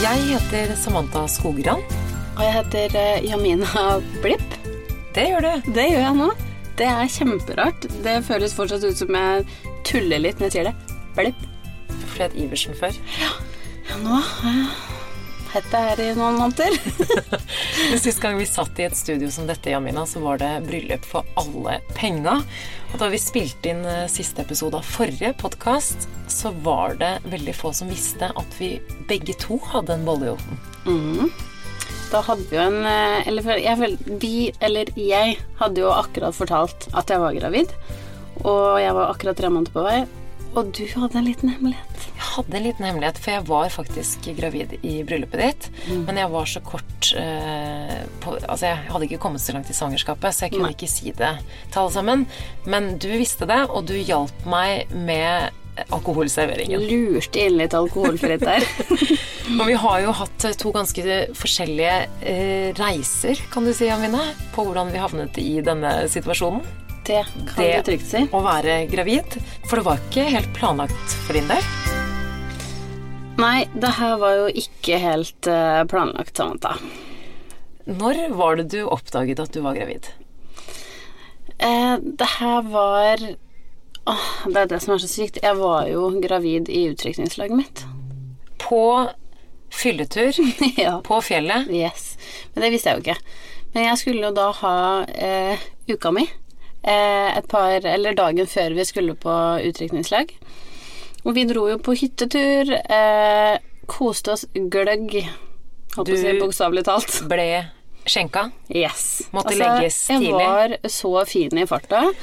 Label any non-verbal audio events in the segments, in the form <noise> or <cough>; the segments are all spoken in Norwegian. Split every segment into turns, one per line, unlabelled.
Jeg heter Samantha Skogran.
Og jeg heter eh, Jamina Blipp.
Det gjør du.
Det gjør jeg nå. Det er kjemperart. Det føles fortsatt ut som jeg tuller litt når jeg sier det. Blipp.
Du het Iversen før.
Ja, ja nå har jeg hett det her i noen måneder. <laughs>
Sist gang vi satt i et studio som dette, Jamina, så var det bryllup for alle penga. Og da vi spilte inn eh, siste episode av forrige podkast, så var det veldig få som visste at vi begge to hadde en bolle i ovnen.
Da hadde vi jo en eh, Eller jeg, vi, eller jeg, hadde jo akkurat fortalt at jeg var gravid. Og jeg var akkurat tre måneder på vei. Og du hadde en liten hemmelighet.
Jeg hadde en liten hemmelighet, for jeg var faktisk gravid i bryllupet ditt. Men jeg var så kort eh, på, Altså, jeg hadde ikke kommet så langt i svangerskapet, så jeg kunne
Nei.
ikke si det til alle sammen. Men du visste det, og du hjalp meg med alkoholserveringen.
Lurte inn litt alkoholfritt der. <laughs>
Og vi har jo hatt to ganske forskjellige eh, reiser, kan du si, Amine, på hvordan vi havnet i denne situasjonen.
Det kan
Det-
du trygt si.
Å være gravid. For det var ikke helt planlagt for din del.
Nei, det her var jo ikke helt eh, planlagt, Samantha.
Når var det du oppdaget at du var gravid?
Eh, det her var Åh, Det er det som er så sykt. Jeg var jo gravid i utdrikningslaget mitt.
På fylletur <laughs>
ja.
på fjellet.
Yes. Men det visste jeg jo ikke. Men jeg skulle jo da ha eh, uka mi. Eh, et par Eller dagen før vi skulle på utdrikningslag. Og vi dro jo på hyttetur. Eh, koste oss gløgg. På å si
Du-
bokstavelig talt.
Ble skjenka.
Yes.
Måtte legges tidlig.
Jeg var så fin i farta.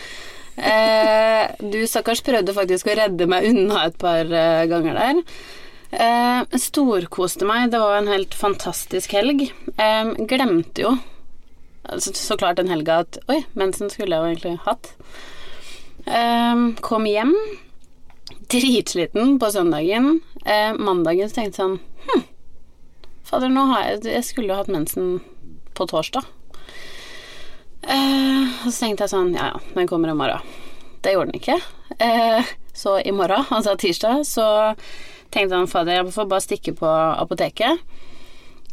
Eh, du stakkars prøvde faktisk å redde meg unna et par eh, ganger der. Eh, storkoste meg. Det var en helt fantastisk helg. Eh, glemte jo altså, så klart den helga at Oi, mensen skulle jeg jo egentlig hatt. Um, kom hjem. Dritsliten på søndagen. Eh, mandagen så tenkte jeg sånn Hm, fader, nå har jeg Jeg skulle jo hatt mensen på torsdag. Eh, og så tenkte jeg sånn Ja, ja, den kommer i morgen. Det gjorde den ikke. Eh, så i morgen, altså tirsdag, så tenkte jeg fader, jeg får bare stikke på apoteket.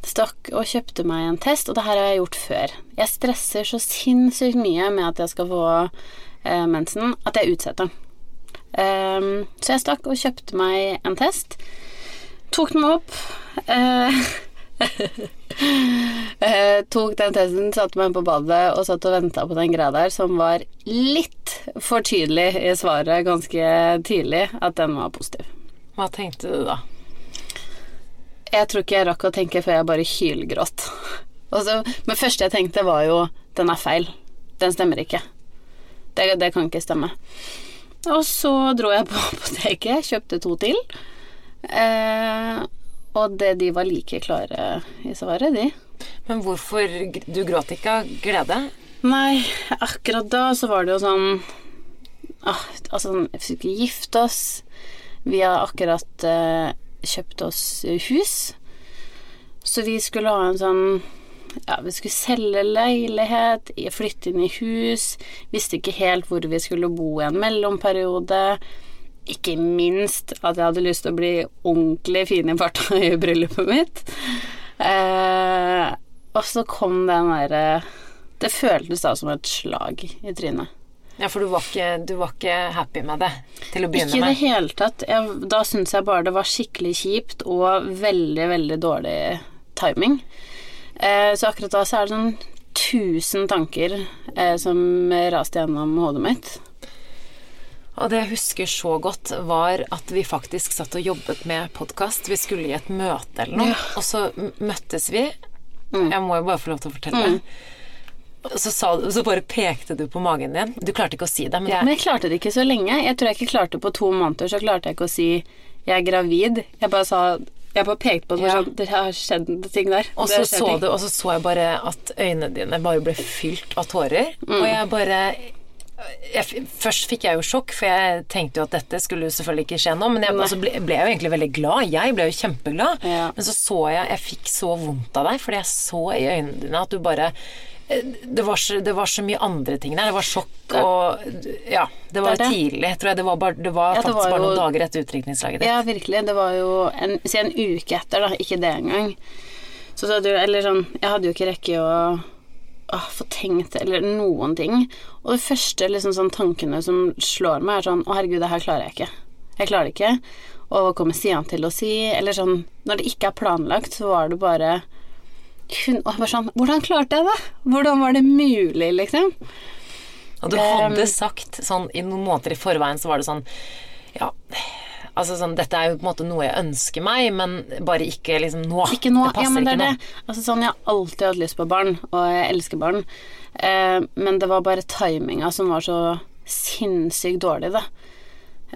Stakk og kjøpte meg en test, og det her har jeg gjort før. Jeg stresser så sinnssykt mye med at jeg skal få eh, mensen, at jeg utsetter. Eh, så jeg stakk og kjøpte meg en test. Tok den opp. Eh, <laughs> Eh, tok den testen, satte meg på badet og satt og venta på den greia der, som var litt for tydelig i svaret ganske tidlig, at den var positiv.
Hva tenkte du da?
Jeg tror ikke jeg rakk å tenke før jeg bare hylgråt. Men første jeg tenkte, var jo den er feil. Den stemmer ikke. Det, det kan ikke stemme. Og så dro jeg på <laughs> apoteket, kjøpte to til. Eh, og det, de var like klare i svaret, de.
Men hvorfor Du gråt ikke av glede?
Nei, akkurat da så var det jo sånn ah, Altså, sånn, vi skulle ikke gifte oss. Vi har akkurat eh, kjøpt oss hus. Så vi skulle ha en sånn Ja, vi skulle selge leilighet, flytte inn i hus. Visste ikke helt hvor vi skulle bo i en mellomperiode. Ikke minst at jeg hadde lyst til å bli ordentlig fin i farta i bryllupet mitt. Eh, og så kom den derre Det føltes da som et slag i trynet.
Ja, for du var ikke, du var ikke happy med det til å begynne
Ikke i det hele tatt. Jeg, da syntes jeg bare det var skikkelig kjipt og veldig, veldig dårlig timing. Eh, så akkurat da så er det sånn tusen tanker eh, som raste gjennom hodet mitt.
Og det jeg husker så godt, var at vi faktisk satt og jobbet med podkast. Vi skulle i et møte eller noe, og så møttes vi. Jeg må jo bare få lov til å fortelle. Og så, sa, så bare pekte du på magen din. Du klarte ikke å si det, men
Men
jeg,
klarte det ikke så lenge. Jeg tror jeg ikke klarte på to måneder, så klarte jeg ikke å si 'jeg er gravid'. Jeg bare sa Jeg bare pekte på det,
Ja.
sånn, det har skjedd ting der.
og så så
ting.
du, og så så jeg bare at øynene dine bare ble fylt av tårer.
Mm.
Og jeg bare jeg, Først fikk jeg jo sjokk, for jeg tenkte jo at dette skulle selvfølgelig ikke skje nå. Men jeg altså, ble, ble jo egentlig veldig glad. Jeg ble jo kjempeglad.
Ja.
Men så så jeg Jeg fikk så vondt av deg, fordi jeg så i øynene dine at du bare det var, så, det var så mye andre ting der. Det var sjokk og Ja, det var
Det det.
tidlig. Tror jeg det var, bare, det var
Ja,
faktisk
var
bare noen dager etter utdrikningslaget ditt.
Ja, virkelig. Det var jo en, si en uke etter, da. Ikke det engang. Så hadde jo Eller sånn Jeg hadde jo ikke rekke å å få tenkt eller noen ting. Og de første liksom sånn tankene som slår meg, er sånn Å, herregud, det her klarer jeg ikke. Jeg klarer det ikke. Og hva kommer Stian til å si? Eller sånn Når det ikke er planlagt, så var det bare hun, og jeg bare sånn Hvordan klarte jeg det? Hvordan var det mulig, liksom?
Og du hadde sagt sånn i noen måneder i forveien, så var det sånn Ja, altså sånn Dette er jo på en måte noe jeg ønsker meg, men bare ikke liksom nå.
Ikke nå.
Det passer
ja, men det
ikke
er
nå.
det. Altså sånn, jeg har alltid hatt lyst på barn, og jeg elsker barn. Eh, men det var bare timinga som var så sinnssykt dårlig, da.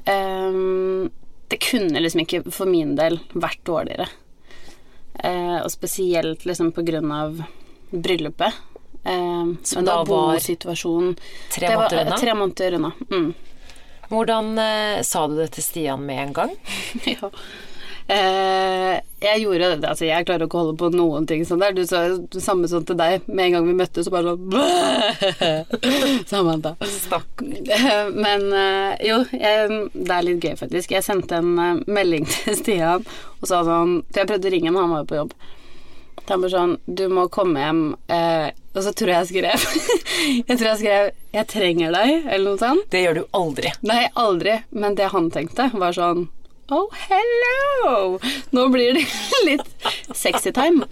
Eh, det kunne liksom ikke for min del vært dårligere. Eh, og spesielt liksom på grunn av bryllupet. Eh,
Som da var
bosituasjonen
Tre måneder
eh,
unna.
Tre måneder unna. Mm.
Hvordan eh, sa du det til Stian med en gang? <laughs>
Ja. Eh, jeg gjorde det, altså jeg klarer ikke å holde på noen ting sånn der. Du sa det samme sånn til deg med en gang vi møttes, så bare sånn <laughs> Samantha. Eh, <laughs> Men eh, jo, jeg, det er litt gøy faktisk. Jeg sendte en eh, melding <laughs> til Stian og sa sånn For jeg prøvde å ringe ham, han var jo på jobb. Han bare sånn Du må komme hjem. Eh, og så tror jeg jeg skrev Jeg tror jeg skrev 'Jeg trenger deg', eller noe sånt.
Det gjør du aldri.
Nei, aldri. Men det han tenkte, var sånn Oh, hello! Nå blir det <laughs> litt sexy time.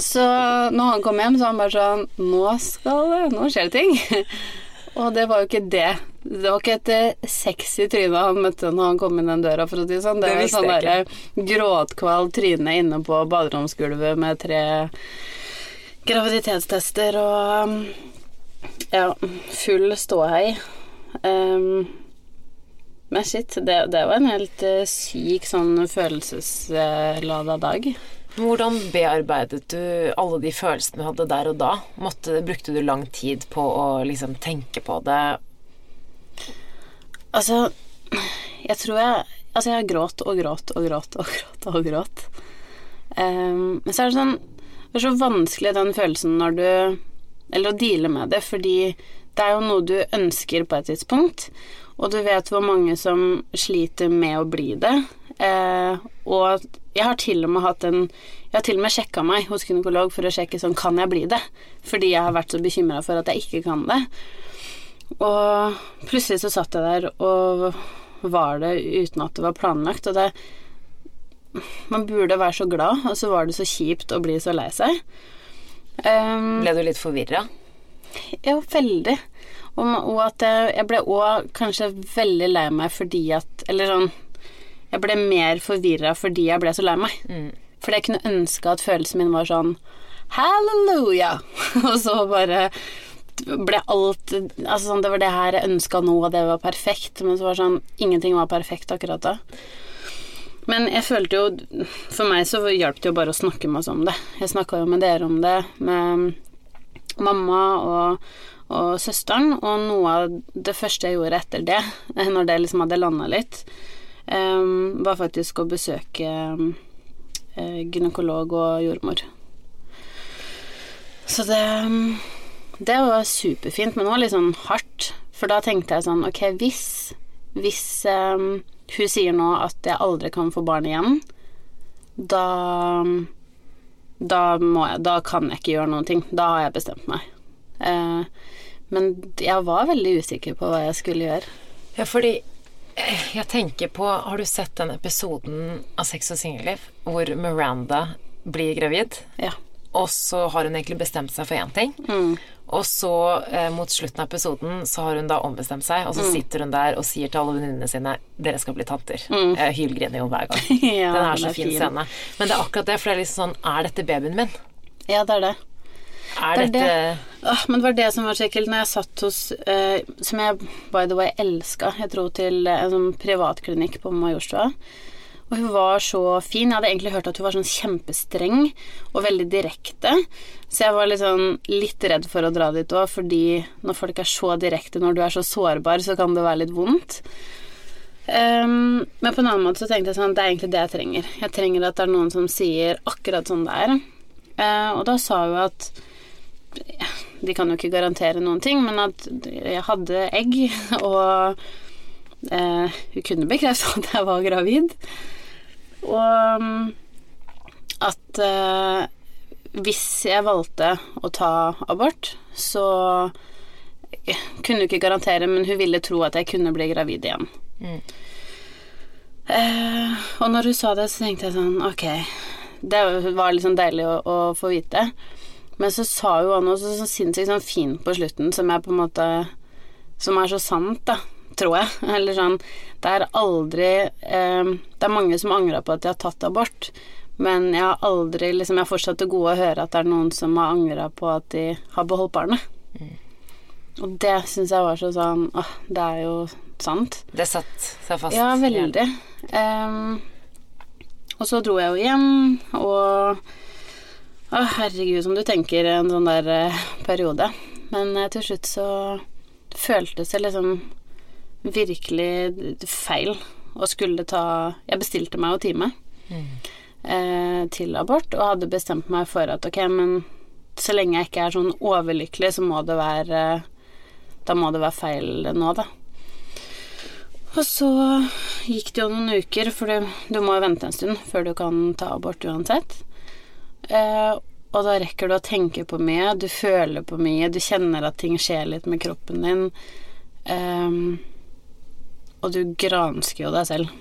Så når han kom hjem, så var han bare sånn Nå skal det Nå skjer det ting. <laughs> Og det var jo ikke det. Det var ikke et eh, sexy tryne han møtte når han kom inn den døra, for å si det sånn. Det,
Det
var sånn derre gråtkvalt tryne inne på baderomsgulvet med tre graviditetstester og ja, full ståhei. Um, men shit, det, det var en helt uh, syk sånn følelseslada dag.
Hvordan bearbeidet du alle de følelsene du hadde der og da? Måtte, brukte du lang tid på å liksom tenke på det?
Altså, jeg tror jeg Altså, jeg gråt og gråt og gråt og gråt og gråt. Um, men så er det sånn Det er så vanskelig den følelsen når du Eller å deale med det, fordi det er jo noe du ønsker på et tidspunkt, og du vet hvor mange som sliter med å bli det. Eh, og jeg har til og med hatt en Jeg har til og med sjekka meg hos gynekolog for å sjekke sånn Kan jeg bli det? Fordi jeg har vært så bekymra for at jeg ikke kan det. Og plutselig så satt jeg der og var det uten at det var planlagt, og det Man burde være så glad, og så var det så kjipt å bli så lei seg. Um,
Ble du litt forvirra?
ja, veldig. Og, at jeg, ble òg kanskje veldig lei meg fordi at Eller sånn Jeg ble mer forvirra fordi jeg ble så lei meg. Fordi jeg kunne ønske at følelsen min var sånn Halleluja! <laughs> og så bare ble alt Altså sånn, det var det her jeg ønska nå, og det var perfekt. Men så var det sånn Ingenting var perfekt akkurat da. Men jeg følte jo For meg så hjalp det jo bare å snakke med oss om det. Jeg snakka jo med dere om det, med mamma og, og søsteren, og noe av det første jeg gjorde etter det, <laughs> når det liksom hadde landa litt, um, var faktisk å besøke um, gynekolog og jordmor. Så det Det var superfint, men det var litt sånn hardt. For da tenkte jeg sånn Ok, hvis Hvis hun sier nå at jeg aldri kan få barn igjen, da da, jeg, da kan jeg ikke gjøre noen ting. Da har jeg bestemt meg. Eh, men jeg var veldig usikker på hva jeg skulle gjøre.
Ja, fordi eh, jeg tenker på Har du sett den episoden av Sex og singelliv hvor Miranda blir gravid?
Ja.
Og så har hun egentlig bestemt seg for én ting.
Mm.
Og så eh, mot slutten av episoden så har hun da ombestemt seg, og så
Mm.
sitter hun der og sier til alle venninnene sine 'Dere skal bli tanter'. Jeg hylgriner jo hver gang.
Mm. <laughs> Ja,
den er så
er
fin,
fin.
scene. Men det er akkurat det, for det er liksom sånn Er dette babyen min?
ja, det er det.
Er
Det er
dette
Åh, men det var det som var så ekkelt når jeg satt hos eh, Som jeg by the way elska. Jeg dro til eh, en sånn privatklinikk på Majorstua. Og hun var så fin. Jeg hadde egentlig hørt at hun var sånn kjempestreng og veldig direkte. Så jeg var litt sånn litt redd for å dra dit òg, fordi når folk er så direkte, når du er så sårbar, så kan det være litt vondt. Um, men på en annen måte så tenkte jeg sånn Det er egentlig det jeg trenger. Jeg trenger at det er noen som sier akkurat sånn det er. Uh, og da sa hun at De kan jo ikke garantere noen ting, men at jeg hadde egg, <laughs> og eh, hun kunne bekrefte at jeg var gravid. Og at eh, hvis jeg valgte å ta abort, så kunne hun ikke garantere, men hun ville tro at jeg kunne bli gravid igjen.
Mm.
Eh, og når hun sa det, så tenkte jeg sånn Ok, det var liksom deilig å, å få vite. Men så sa hun også noe så, så sinnssykt sånn fint på slutten, som er på en måte Som er så sant, da, tror jeg. <laughs> Eller sånn Det er aldri eh, Det er mange som angrer på at de har tatt abort. Men jeg har aldri liksom, Jeg har fortsatt til gode å høre at det er noen som har angra på at de har beholdt barnet.
Mm.
Og det syns jeg var så sånn Åh, det er jo sant.
Det satt seg fast.
Ja, veldig. Um, og så dro jeg jo hjem, og Å, herregud, som du tenker en sånn der eh, periode. Men eh, til slutt så føltes det liksom virkelig feil å skulle ta Jeg bestilte meg jo time eh, til abort, og hadde bestemt meg for at ok, men så lenge jeg ikke er sånn overlykkelig, så må det være Da må det være feil nå, da. Og så gikk det jo noen uker, for du, du må jo vente en stund før du kan ta abort uansett. Eh, og da rekker du å tenke på mye, du føler på mye, du kjenner at ting skjer litt med kroppen din. Eh, og du gransker jo deg selv.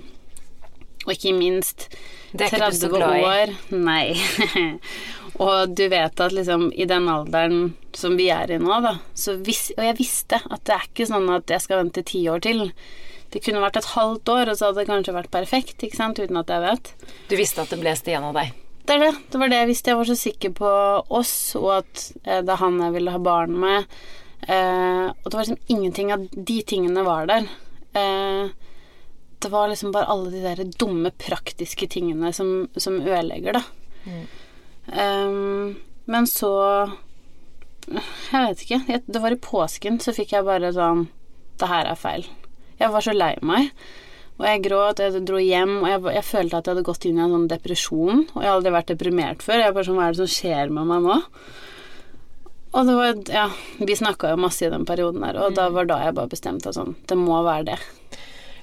Og ikke minst
Det er ikke du så
30
glad i.
år Nei. <laughs> og du vet at liksom i den alderen som vi er i nå, da, så vis, Og jeg visste at det er ikke sånn at jeg skal vente ti år til. Det kunne vært et halvt år, og så hadde det kanskje vært perfekt, ikke sant, uten at jeg vet.
Du visste at det ble igjen av deg.
Det er det. Det var det visste. Jeg var så sikker på oss, og at eh, det er han jeg ville ha barn med. Eh, og det var liksom ingenting av de tingene var der. Eh, det var liksom bare alle de der dumme, praktiske tingene som, som ødelegger, da. Eh, men så Jeg vet ikke. Jeg, det var i påsken, så fikk jeg bare sånn Det her er feil. Jeg var så lei meg. Og jeg gråt, jeg dro hjem, og jeg, jeg følte at jeg hadde gått inn i en sånn depresjon. Og jeg har aldri vært deprimert før. Jeg bare sånn, Hva er det som skjer med meg nå? Og det var Ja, vi snakka jo masse i den perioden der, og da var da jeg bare bestemte at sånn Det må være det.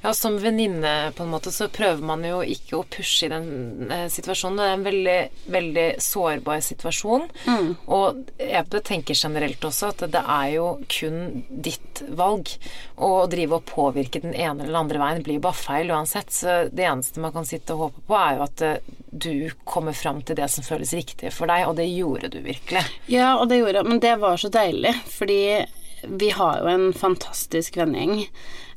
Ja, som venninne på en måte så prøver man jo ikke å pushe i den eh, situasjonen. Det er en veldig, veldig sårbar situasjon. Og jeg tenker generelt også at det er jo kun ditt valg. Og å drive og påvirke den ene eller den andre veien blir bare feil uansett. Så det eneste man kan sitte og håpe på, er jo at eh, du kommer fram til det som føles riktig for deg, og det gjorde du virkelig.
Ja, og det gjorde jeg, men det var så deilig, fordi vi har jo en fantastisk vennegjeng.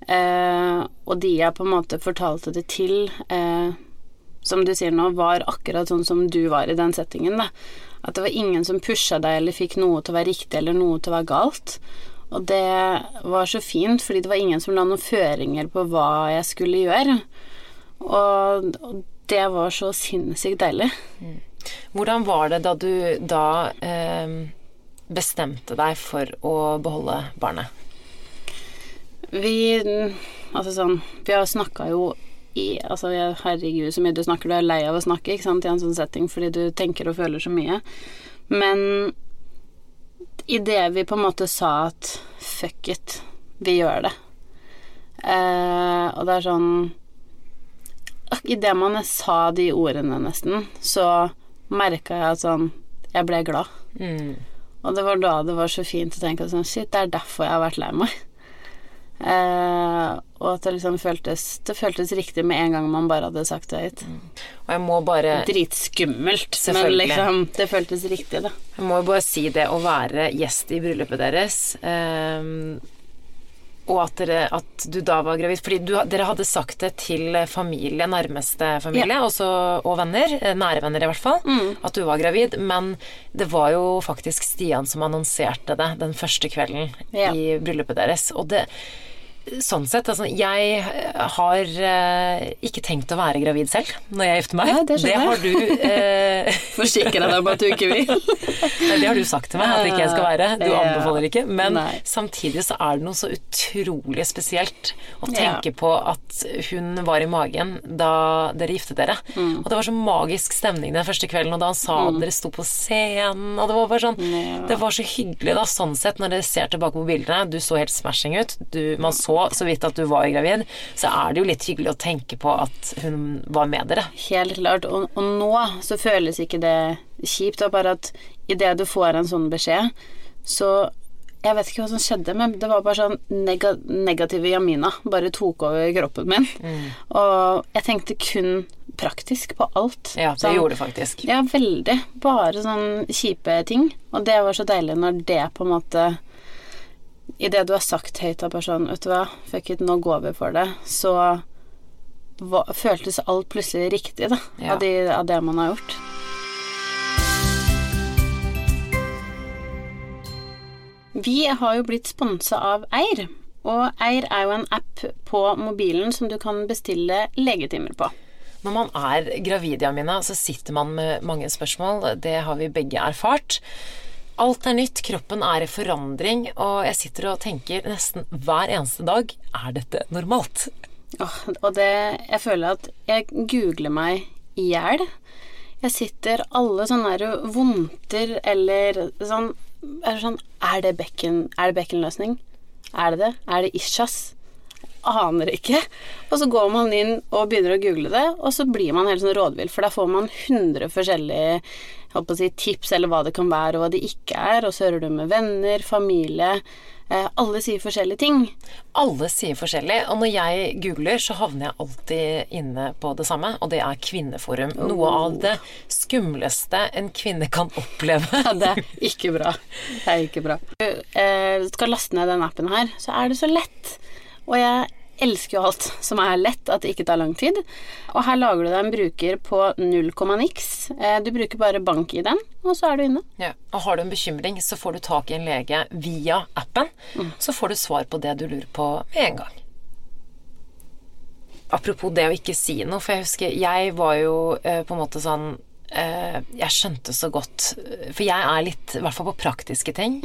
Eh, og de jeg på en måte fortalte det til, eh, som du sier nå, var akkurat sånn som du var i den settingen, da. At det var ingen som pusha deg eller fikk noe til å være riktig eller noe til å være galt. Og det var så fint, fordi det var ingen som la noen føringer på hva jeg skulle gjøre. Og, og det var så sinnssykt deilig.
Hvordan var det da du da eh, bestemte deg for å beholde barnet?
Vi Altså sånn Vi har snakka jo i Altså, herregud, så mye du snakker, du er lei av å snakke, ikke sant, i en sånn setting, fordi du tenker og føler så mye. Men idet vi på en måte sa at fuck it, vi gjør det eh, Og det er sånn Idet man sa de ordene, nesten, så merka jeg at sånn Jeg ble glad.
Mm.
Og det var da det var så fint å tenke sånn Shit, det er derfor jeg har vært lei meg. <laughs> Eh, og at det liksom føltes Det føltes riktig med en gang man bare hadde sagt det høyt.
Og jeg må bare
Dritskummelt, men liksom Det føltes riktig, da.
Jeg må jo bare si det å være gjest i bryllupet deres ehm, og at, dere, at du da var gravid Fordi du, dere hadde sagt det til familie, nærmeste familie også, og venner. eh, Nære venner, i hvert fall.
Mm.
At du var gravid. Men det var jo faktisk Stian som annonserte det den første kvelden
Ja.
i bryllupet deres. Og det sånn sett, altså jeg har eh, ikke tenkt å være gravid selv når jeg gifter meg.
Nei, det det,
har du eh, <laughs>
Forsikra deg om at du ikke vil. <laughs>
Det har du sagt til meg at ikke jeg skal være. Du anbefaler ikke. Men
Nei.
samtidig så er det noe så utrolig spesielt å
Ja.
tenke på at hun var i magen da dere giftet dere.
Mm.
Og det var så magisk stemning den første kvelden, og da han sa at dere sto på scenen, og det var bare sånn
Ja.
Det var så hyggelig da, sånn sett, når dere ser tilbake på bildene. Du så helt smashing ut. Du, man så så vidt at du var gravid. Så er det jo litt hyggelig å tenke på at hun var med dere.
Helt klart. Og, og nå så føles ikke det kjipt. Det er bare at idet du får en sånn beskjed, så Jeg vet ikke hva som skjedde, men det var bare sånn neg negative Jamina bare tok over kroppen min.
Mm.
Og jeg tenkte kun praktisk på alt.
Ja, det
Sånn-
gjorde det faktisk.
Ja, veldig. Bare sånn kjipe ting. Og det var så deilig når det på en måte Idet du har sagt høyt av personen Vet du hva, fuck it, nå går vi for det, så hva, føltes alt plutselig riktig, da.
Ja.
Av, de, av det man har gjort. Vi har jo blitt sponsa av Eir. Og Eir er jo en app på mobilen som du kan bestille legetimer på.
Når man er gravid, Jamina, så sitter man med mange spørsmål. Det har vi begge erfart. Alt er nytt, kroppen er i forandring, og jeg sitter og tenker nesten hver eneste dag er dette normalt?
Oh, og det Jeg føler at jeg googler meg i hjel. Jeg sitter alle sånne der vondter eller sånn Er det sånn Er det bekken det bekkenløsning? Er det det? Er det ischias? Aner ikke. Og så går man inn og begynner å google det, og så blir man helt sånn rådvill, for da får man 100 forskjellige si, tips eller hva det kan være, og hva det ikke er, og så hører du med venner, familie eh, Alle sier forskjellige ting.
Alle sier forskjellig, og når jeg googler, så havner jeg alltid inne på det samme, og det er Kvinneforum. Noe av det skumleste en kvinne kan oppleve. <laughs>
Ja, det er ikke bra. Det er ikke bra. Du eh, skal laste ned den appen her, så er det så lett. Og jeg elsker jo alt som er lett, at det ikke tar lang tid. Og her lager du deg en bruker på null komma niks. Eh, du bruker bare bank i den, og så er du inne.
Ja, og har du en bekymring, så får du tak i en lege via appen. Så får du svar på det du lurer på med en gang. Apropos det å ikke si noe, for jeg husker jeg var jo eh, på en måte sånn eh, Jeg skjønte så godt For jeg er litt, i hvert fall på praktiske ting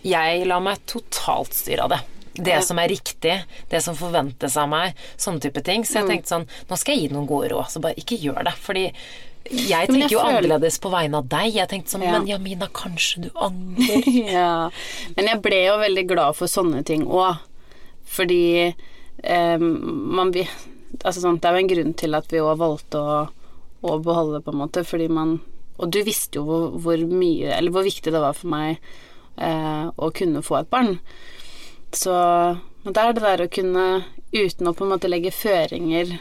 Jeg lar meg totalt styre av det. Det som er riktig, det som forventes av meg, sånne type ting. Så jeg tenkte sånn Nå skal jeg gi noen gode råd, så bare ikke gjør det. Fordi jeg
tenker jeg
jo
føler-
annerledes på vegne av deg. Jeg tenkte sånn
Ja.
Men Jamina, kanskje du angrer? <laughs>
ja. Men jeg ble jo veldig glad for sånne ting òg, fordi eh, man Altså sånn, det er jo en grunn til at vi òg valgte å, å beholde, på en måte, fordi man Og du visste jo hvor, hvor mye Eller hvor viktig det var for meg eh, å kunne få et barn. Så men det er det der å kunne, uten å på en måte legge føringer,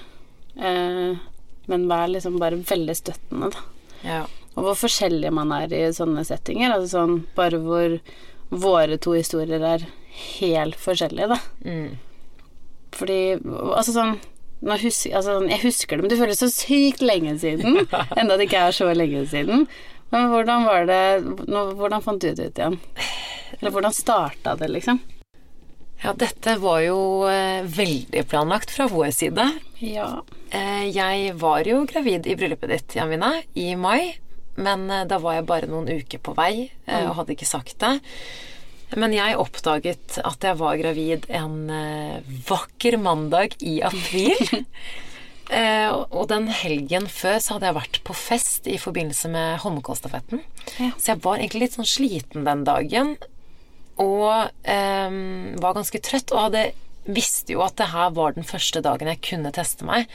eh, men være liksom bare veldig støttende, da.
Ja.
Og hvor forskjellig man er i sånne settinger. Altså sånn bare hvor våre to historier er helt forskjellige, da.
Mm.
Fordi Altså sånn nå hus, altså, sånn, Jeg husker det, men det føles så sykt lenge siden. <laughs> Enda det ikke er så lenge siden. Men hvordan var det Hvordan fant du det ut igjen? Eller hvordan starta det, liksom?
Ja, dette var jo eh, veldig planlagt fra vår side.
Ja.
Eh, jeg var jo gravid i bryllupet ditt, Jamina, i mai. Men eh, da var jeg bare noen uker på vei eh, og hadde ikke sagt det. Men jeg oppdaget at jeg var gravid en vakker mandag i april. <laughs> Eh, og den helgen før så hadde jeg vært på fest i forbindelse med Holmenkollstafetten.
Ja.
Så jeg var egentlig litt sånn sliten den dagen. Og eh, var ganske trøtt. Og hadde visste jo at det her var den første dagen jeg kunne teste meg.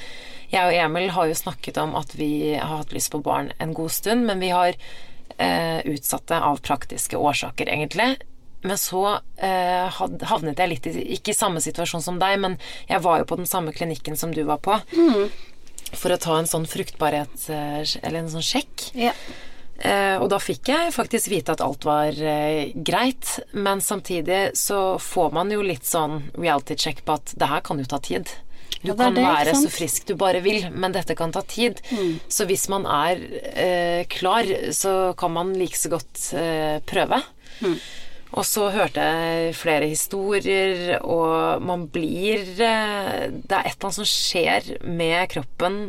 Jeg og Emil har jo snakket om at vi har hatt lyst på barn en god stund, men vi har eh, utsatt det av praktiske årsaker, egentlig. Men så eh, havnet jeg litt i Ikke i samme situasjon som deg, men jeg var jo på den samme klinikken som du var på. For å ta en sånn fruktbarhet... eh, Eller en sånn sjekk.
ja.
Eh, og da fikk jeg faktisk vite at alt var eh, greit, men samtidig så får man jo litt sånn reality check på at det her kan jo ta tid. Du
Ja,
kan
det,
være så frisk du bare vil, men dette kan ta tid. Så hvis man er eh, klar, så kan man like så godt eh, prøve. Og så hørte jeg flere historier, og man blir eh, Det er et eller annet som skjer med kroppen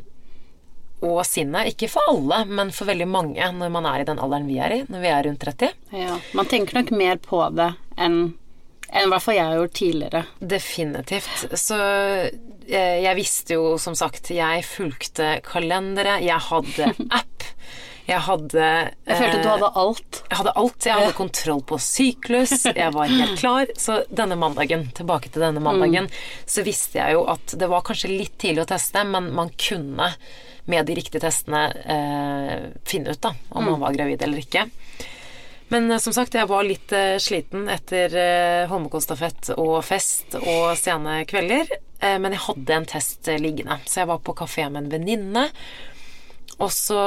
og sinnet. Ikke for alle, men for veldig mange når man er i den alderen vi er i, når vi er rundt 30.
Ja. Man tenker nok mer på det enn enn i hvert fall jeg har gjort tidligere.
Definitivt. Så jeg, jeg visste jo, som sagt, jeg fulgte kalendere, jeg hadde <laughs> app. Jeg hadde
Jeg følte at du
eh,
hadde alt.
Jeg hadde alt. Jeg hadde kontroll på syklus. Jeg var helt klar. Så denne mandagen, tilbake til denne mandagen, så visste jeg jo at det var kanskje litt tidlig å teste, men man kunne med de riktige testene eh, finne ut da om man var gravid eller ikke. Men eh, som sagt, jeg var litt eh, sliten etter eh, Holmenkollstafett og fest og sene kvelder. Eh, men jeg hadde en test liggende, så jeg var på kafé med en venninne. Og så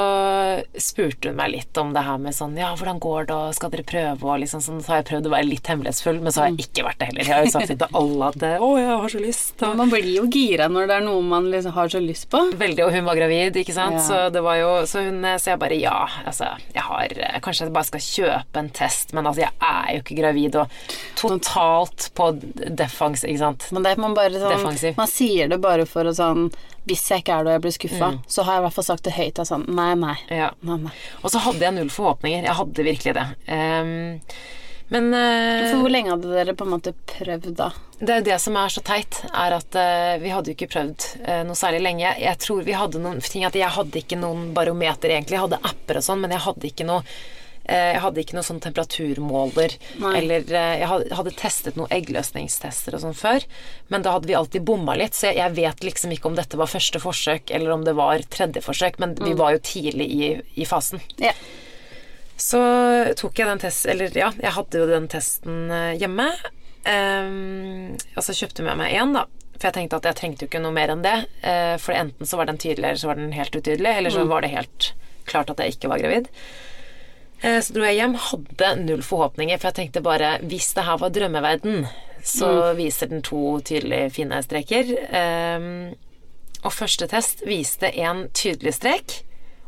spurte hun meg litt om det her med sånn Ja, hvordan går det, og skal dere prøve, og liksom sånn. Så har jeg prøvd å være litt hemmelighetsfull, men så har jeg ikke vært det heller. Jeg har jo sagt til <laughs> alle at Å, jeg har så lyst. Og
Man blir jo gira når det er noe man liksom har så lyst på.
Veldig, og hun var gravid, ikke sant.
Ja.
Så det var jo Så hun Så jeg bare ja, altså Jeg har Kanskje jeg bare skal kjøpe en test, men altså jeg er jo ikke gravid, og totalt på defensiv, ikke sant.
Men det er man bare sånn
Defensiv.
Man sier det bare for å sånn Hvis jeg ikke er det og jeg blir skuffa, så har jeg i hvert fall sagt det høyt. at Sånn, nei, nei.
Ja.
nei, nei.
Og så hadde jeg null forhåpninger. Jeg hadde virkelig det. Um, men uh,
For hvor lenge hadde dere på en måte prøvd da?
Det er jo det som er så teit, er at uh, vi hadde jo ikke prøvd uh, noe særlig lenge. Jeg tror vi hadde noen ting at jeg hadde ikke noen barometer egentlig. Jeg hadde apper og sånn, men jeg hadde ikke noe jeg hadde ikke noen sånn temperaturmåler.
Nei.
Eller eh, jeg hadde, testet noen eggløsningstester og sånn før, men da hadde vi alltid bomma litt, så jeg, vet liksom ikke om dette var første forsøk eller om det var tredje forsøk, men vi var jo tidlig i, i fasen.
Ja.
Så tok jeg den testen Eller ja, jeg hadde jo den testen eh, hjemme. Um, og så kjøpte jeg med meg én, da. For jeg tenkte at jeg trengte jo ikke noe mer enn det. Uh, for enten så var den tydelig, eller så var den helt utydelig. Eller så var det helt klart at jeg ikke var gravid. Eh, så dro jeg hjem, hadde null forhåpninger, for jeg tenkte bare hvis det her var drømmeverden, så viser den to tydelige, fine streker. Ehm, og første test viste en tydelig strek,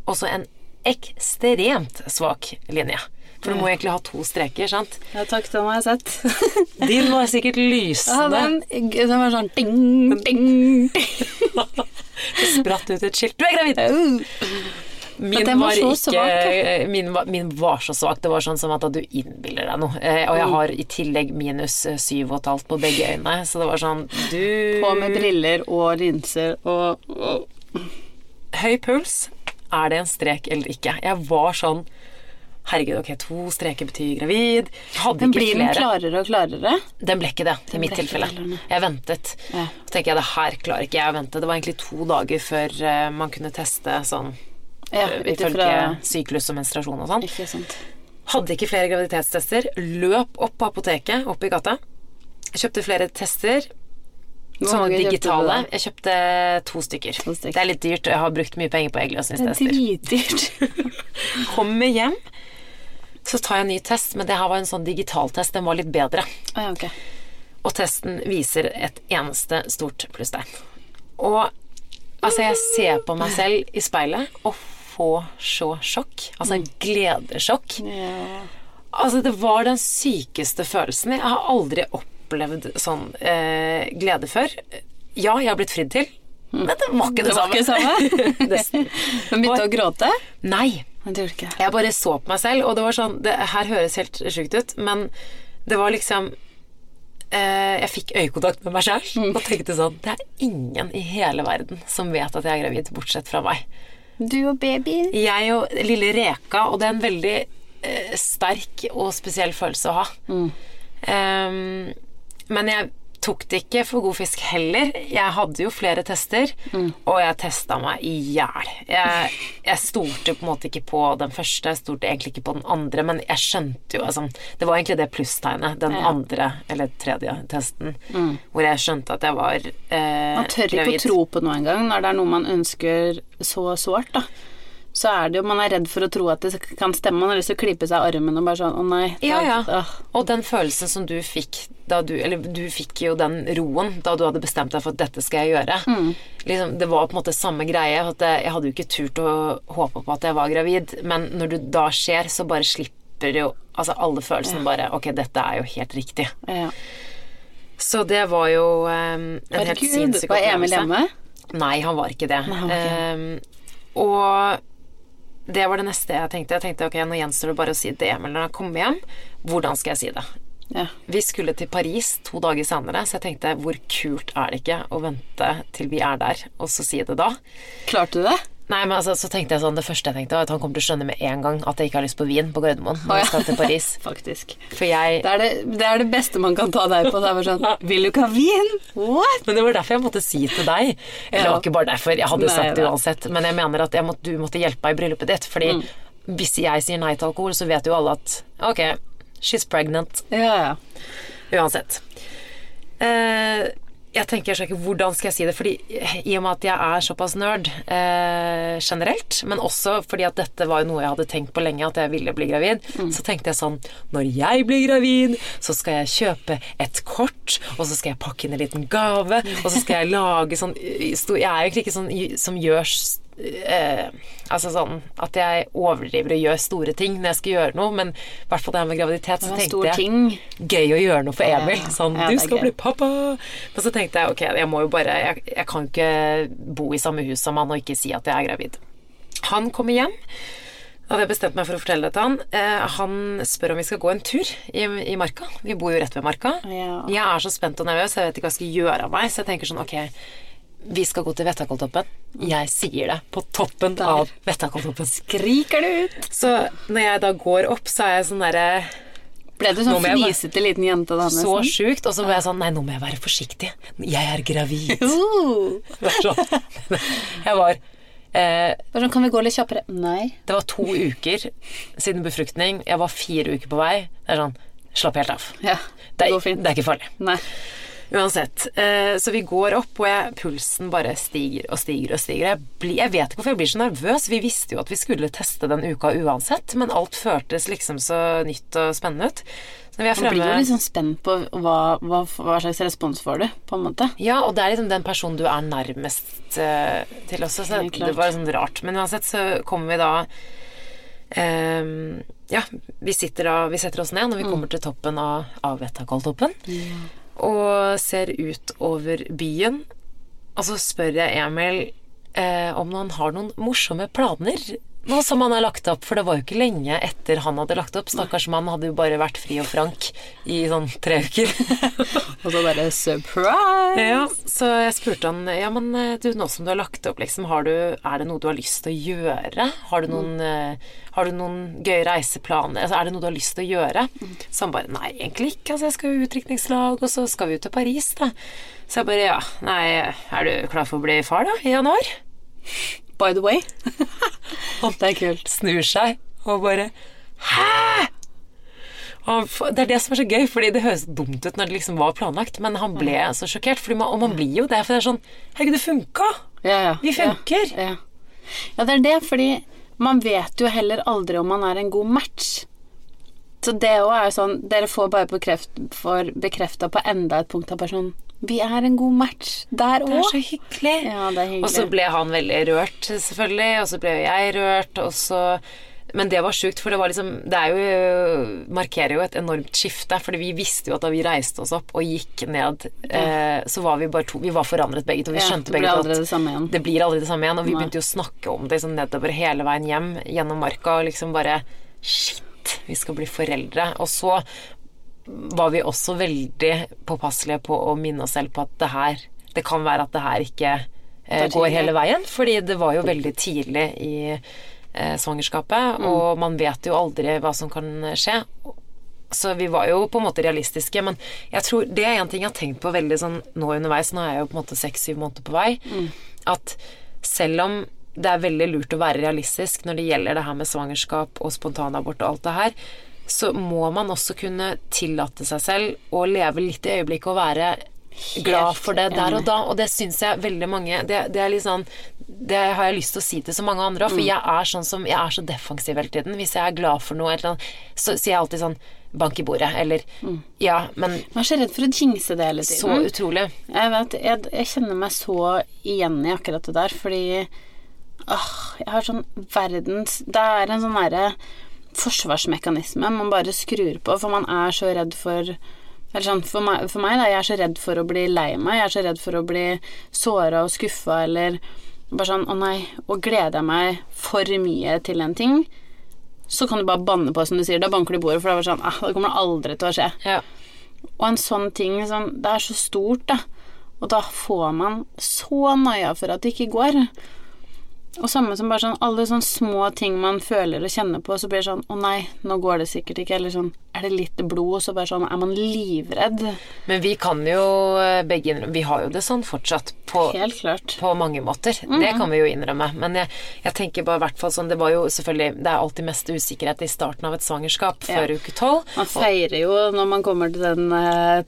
og så en ekstremt svak linje. For du må egentlig ha to streker, sant?
ja, takk, den har jeg sett. <laughs>
Din var sikkert
Ja,
lysende.
den, den var sånn ding, ding, ding. <laughs>
Det spratt ut et skilt. Du er gravid! Min
den var
var,
så
ikke
svak,
min var, min var så svak. Det var sånn som at du innbiller deg noe. Eh, og jeg har i tillegg minus eh, syv og et halvt på begge øynene, så det var sånn Du
På med briller og linser og, og
Høy puls. Er det en strek eller ikke? Jeg var sånn Herregud, ok, to streker betyr gravid. Hadde ikke
blir den klarere og klarere?
Den ble ikke det, i mitt tilfelle. Jeg ventet.
Ja.
Så tenker jeg det her klarer ikke jeg å vente. Det var egentlig to dager før eh, man kunne teste sånn
Ja,
eh, ifølge syklus og menstruasjon og sånn. Hadde ikke flere graviditetstester. Løp opp på apoteket oppe i gata. Kjøpte flere tester. Sånne digitale. Jeg kjøpte to stykker.
To stykker.
Det er litt dyrt, jeg har brukt mye penger på eggløsningstester.
Det er dritdyrt. <laughs>
Kommer hjem, så tar jeg en ny test, men det her var en sånn digitaltest. Den var litt bedre.
Oh, ja, okay.
Og testen viser et eneste stort plusstegn. Og altså, jeg ser på meg selv i speilet og får så sjokk. Altså gledessjokk.
Ja.
Altså, det var den sykeste følelsen. Jeg har aldri opplevd sånn eh, glede før. Ja, jeg har blitt fridd til, men det var ikke det,
Det samme. ikke det samme? <laughs> <laughs> Begynte å gråte?
Nei. Jeg bare så på meg selv, og det var sånn Det her høres helt sjukt ut, men det var liksom eh, Jeg fikk øyekontakt med meg sjøl og tenkte sånn Det er ingen i hele verden som vet at jeg er gravid, bortsett fra meg.
Du og babyen.
Jeg og lille Reka, og det er en veldig eh, sterk og spesiell følelse å ha. Ehm, men jeg tok det ikke for god fisk heller. Jeg hadde jo flere tester, og jeg testa meg i hjel. Jeg, jeg stolte på en måte ikke på den første, jeg stolte egentlig ikke på den andre, men jeg skjønte jo altså, Det var egentlig det plusstegnet, den
Ja.
andre eller tredje testen, hvor jeg skjønte at jeg var eh,
Man tør ikke å tro på noe engang når det er noe man ønsker så sårt, da. Så er det jo Man er redd for å tro at det kan stemme. Man har lyst til å klype seg i armen og bare sånn Å nei.
Ja, ja. Og den følelsen som du fikk da du Eller du fikk jo den roen da du hadde bestemt deg for at dette skal jeg gjøre.
Mm.
Liksom, det var på en måte samme greie. At jeg, hadde jo ikke turt å håpe på at jeg var gravid, men når du da skjer, så bare slipper jo Altså alle følelsene bare Ok, dette er jo helt riktig.
Ja.
Så det var jo um, en helt sinnssyk opplevelse.
var Emil hjemme?
Nei, han var ikke det.
Nei, okay. um,
Ehm, og det var det neste jeg tenkte. Jeg tenkte ok, nå gjenstår det bare å si det når jeg kommer hjem. Hvordan skal jeg si det?
Ja.
Vi skulle til Paris to dager senere, så jeg tenkte hvor kult er det ikke å vente til vi er der, og så si det da?
Klarte du det?
Nei, men altså, så tenkte jeg sånn, Det første jeg tenkte, var at han kommer til å skjønne med en gang at jeg ikke har lyst på vin på Gardermoen når jeg skal til Paris. <laughs>
Faktisk.
For jeg
Det er det, det er det beste man kan ta deg på. Det er bare sånn <laughs> Vil du ikke ha vin? What?
Men det var derfor jeg måtte si til deg. Eller det
Ja.
var ikke bare derfor, jeg hadde
Nei
sagt det uansett. Men jeg mener at jeg måtte, du måtte hjelpe meg i bryllupet ditt. Fordi
Mm.
hvis jeg sier nei til alkohol, så vet jo alle at ok, she's pregnant.
Ja, ja.
Uansett. Eh, jeg tenker så ikke hvordan skal jeg si det, fordi i og med at jeg er såpass nerd eh, generelt, men også fordi at dette var jo noe jeg hadde tenkt på lenge, at jeg ville bli gravid, så tenkte jeg sånn Når jeg blir gravid, så skal jeg kjøpe et kort, og så skal jeg pakke inn en liten gave, og så skal jeg lage sånn Jeg er jo egentlig ikke sånn som gjør eh, Altså sånn at jeg overdriver og gjør store ting når jeg skal gjøre noe, men i hvert fall det her med graviditet, så tenkte jeg
ting.
gøy å gjøre noe for Emil. Sånn,
ja,
du skal
gøy.
bli pappa. Men så tenkte jeg ok, jeg må jo bare Jeg, jeg kan ikke bo i samme hus som han og ikke si at jeg er gravid. Han kommer hjem. Da hadde jeg bestemt meg for å fortelle det til han. Eh, han spør om vi skal gå en tur i, i marka. Vi bor jo rett ved marka.
Ja.
Jeg er så spent og nervøs, jeg vet ikke hva jeg skal gjøre av meg. Så jeg tenker sånn ok, vi skal gå til Vettakolltoppen. Jeg sier det på toppen
Der.
av Vettakolltoppen.
Skriker det ut?
Så når jeg da går opp, så er jeg sånn derre
Ble du sånn fnisete liten jente da?
så sjukt. Og så ble jeg sånn Nei, nå må jeg være forsiktig. Jeg er gravid. <laughs>
Uh.
Sånn. Jeg var eh,
kan vi gå litt kjappere? Nei.
Det var to uker siden befruktning. Jeg var fire uker på vei. Det er sånn Slapp helt av.
Ja,
Det
det
er,
går fint.
det er ikke farlig.
Nei.
Uansett. Eh, så vi går opp, og jeg, pulsen bare stiger og stiger og stiger. Jeg, blir- jeg vet ikke hvorfor jeg blir så nervøs. Vi visste jo at vi skulle teste den uka uansett, men alt føltes liksom så nytt og spennende ut. Så når vi er
Man blir jo liksom spent på hva, hva, hva slags respons får du, på en måte.
Ja, og det er liksom den personen du er nærmest uh, til også, så det var sånn rart. Men uansett så kommer vi da Um, Ja, vi, sitter da, vi setter oss ned når vi
Mm.
kommer til toppen av, av Vettakolltoppen, og ser ut over byen. Og så spør jeg Emil eh, om han har noen morsomme planer nå som han har lagt opp, for det var jo ikke lenge etter han hadde lagt opp. Stakkars mann hadde jo bare vært fri og frank i sånn tre uker. <laughs>
Og så bare surprise!
Ja, så jeg spurte han Ja, men eh, du, nå som du har lagt opp, liksom, har du, er det noe du har lyst til å gjøre? Har du noen, eh, har du noen gøye reiseplaner? Altså, er det noe du har lyst til å gjøre? Så han bare Nei, egentlig ikke. Altså, jeg skal jo utdrikningslag, og så skal vi jo til Paris, da. Så jeg bare Ja, nei, er du klar for å bli far, da? I januar?
By the way. <laughs> det er kult.
Snur seg og bare Hæ?! Og det er det som er så gøy, fordi det høres dumt ut når det liksom var planlagt, men han ble så sjokkert. Fordi man, og man blir jo det, for det er sånn Herregud, det funka!
Ja, ja.
Vi funker!
Ja, ja. ja, det er det, fordi man vet jo heller aldri om man er en god match. Så det òg er jo sånn Dere får bare bekreft, bekrefta på enda et punkt av personen Vi er en god match der
Det er så hyggelig.
Ja, det er hyggelig.
Og så ble han veldig rørt, selvfølgelig, og så ble jo jeg rørt, og så men det var sjukt, for det var liksom Det er jo markerer jo et enormt skifte. Fordi vi visste jo at da vi reiste oss opp og gikk ned, eh, så var vi bare to Vi var forandret begge to. Vi skjønte begge to at
det
det blir aldri det samme igjen. Og vi
Nei.
begynte jo å snakke om det liksom nedover hele veien hjem gjennom marka, og liksom bare Shit, vi skal bli foreldre. Og så var vi også veldig påpasselige på å minne oss selv på at det her Det kan være at det her ikke eh, går hele veien, fordi det var jo veldig tidlig i eh, svangerskapet,
Mm.
og man vet jo aldri hva som kan skje. Så vi var jo på en måte realistiske, men jeg tror det er en ting jeg har tenkt på veldig sånn nå underveis, nå er jeg jo på en måte seks-syv måneder på vei,
Mm.
at selv om det er veldig lurt å være realistisk når det gjelder det her med svangerskap og spontanabort og alt det her, så må man også kunne tillate seg selv å leve litt i øyeblikket og være glad for det der og da. Og det syns jeg veldig mange det, det er litt sånn Det har jeg lyst til å si til så mange andre òg,
Mm.
for jeg er sånn som Jeg er så defensiv hele tiden. Hvis jeg er glad for noe, eller noe, så sier jeg alltid sånn Bank i bordet, eller Ja, men
Man er så redd for å jinxe det hele tiden.
så utrolig.
Jeg vet, jeg, jeg kjenner meg så igjen i akkurat det der, fordi åh, jeg har sånn verdens Det er en sånn derre forsvarsmekanisme man bare skrur på, for man er så redd for eller sånn, for meg, for meg da, jeg er så redd for å bli lei meg, jeg er så redd for å bli såra og skuffa, eller bare sånn å nei, og gleder jeg meg for mye til en ting, så kan du bare banne på, som du sier, da banker du bordet, for det er sånn ah, det kommer aldri til å skje.
Ja.
Og en sånn ting sånn, Det er så stort, da. Og da får man så noia for at det ikke går. Og samme som bare sånn alle sånne små ting man føler og kjenner på, så blir det sånn Å nei, nå går det sikkert ikke. Eller sånn Er det litt blod? Og Så bare sånn Er man livredd?
Men vi kan jo eh, begge innrømme Vi har jo det sånn fortsatt. På,
Helt klart.
på mange måter. Det kan vi jo innrømme. Men jeg, jeg tenker bare i hvert fall sånn Det var jo selvfølgelig Det er alltid mest usikkerhet i starten av et svangerskap
Ja.
før uke tolv.
Man feirer jo når man kommer til den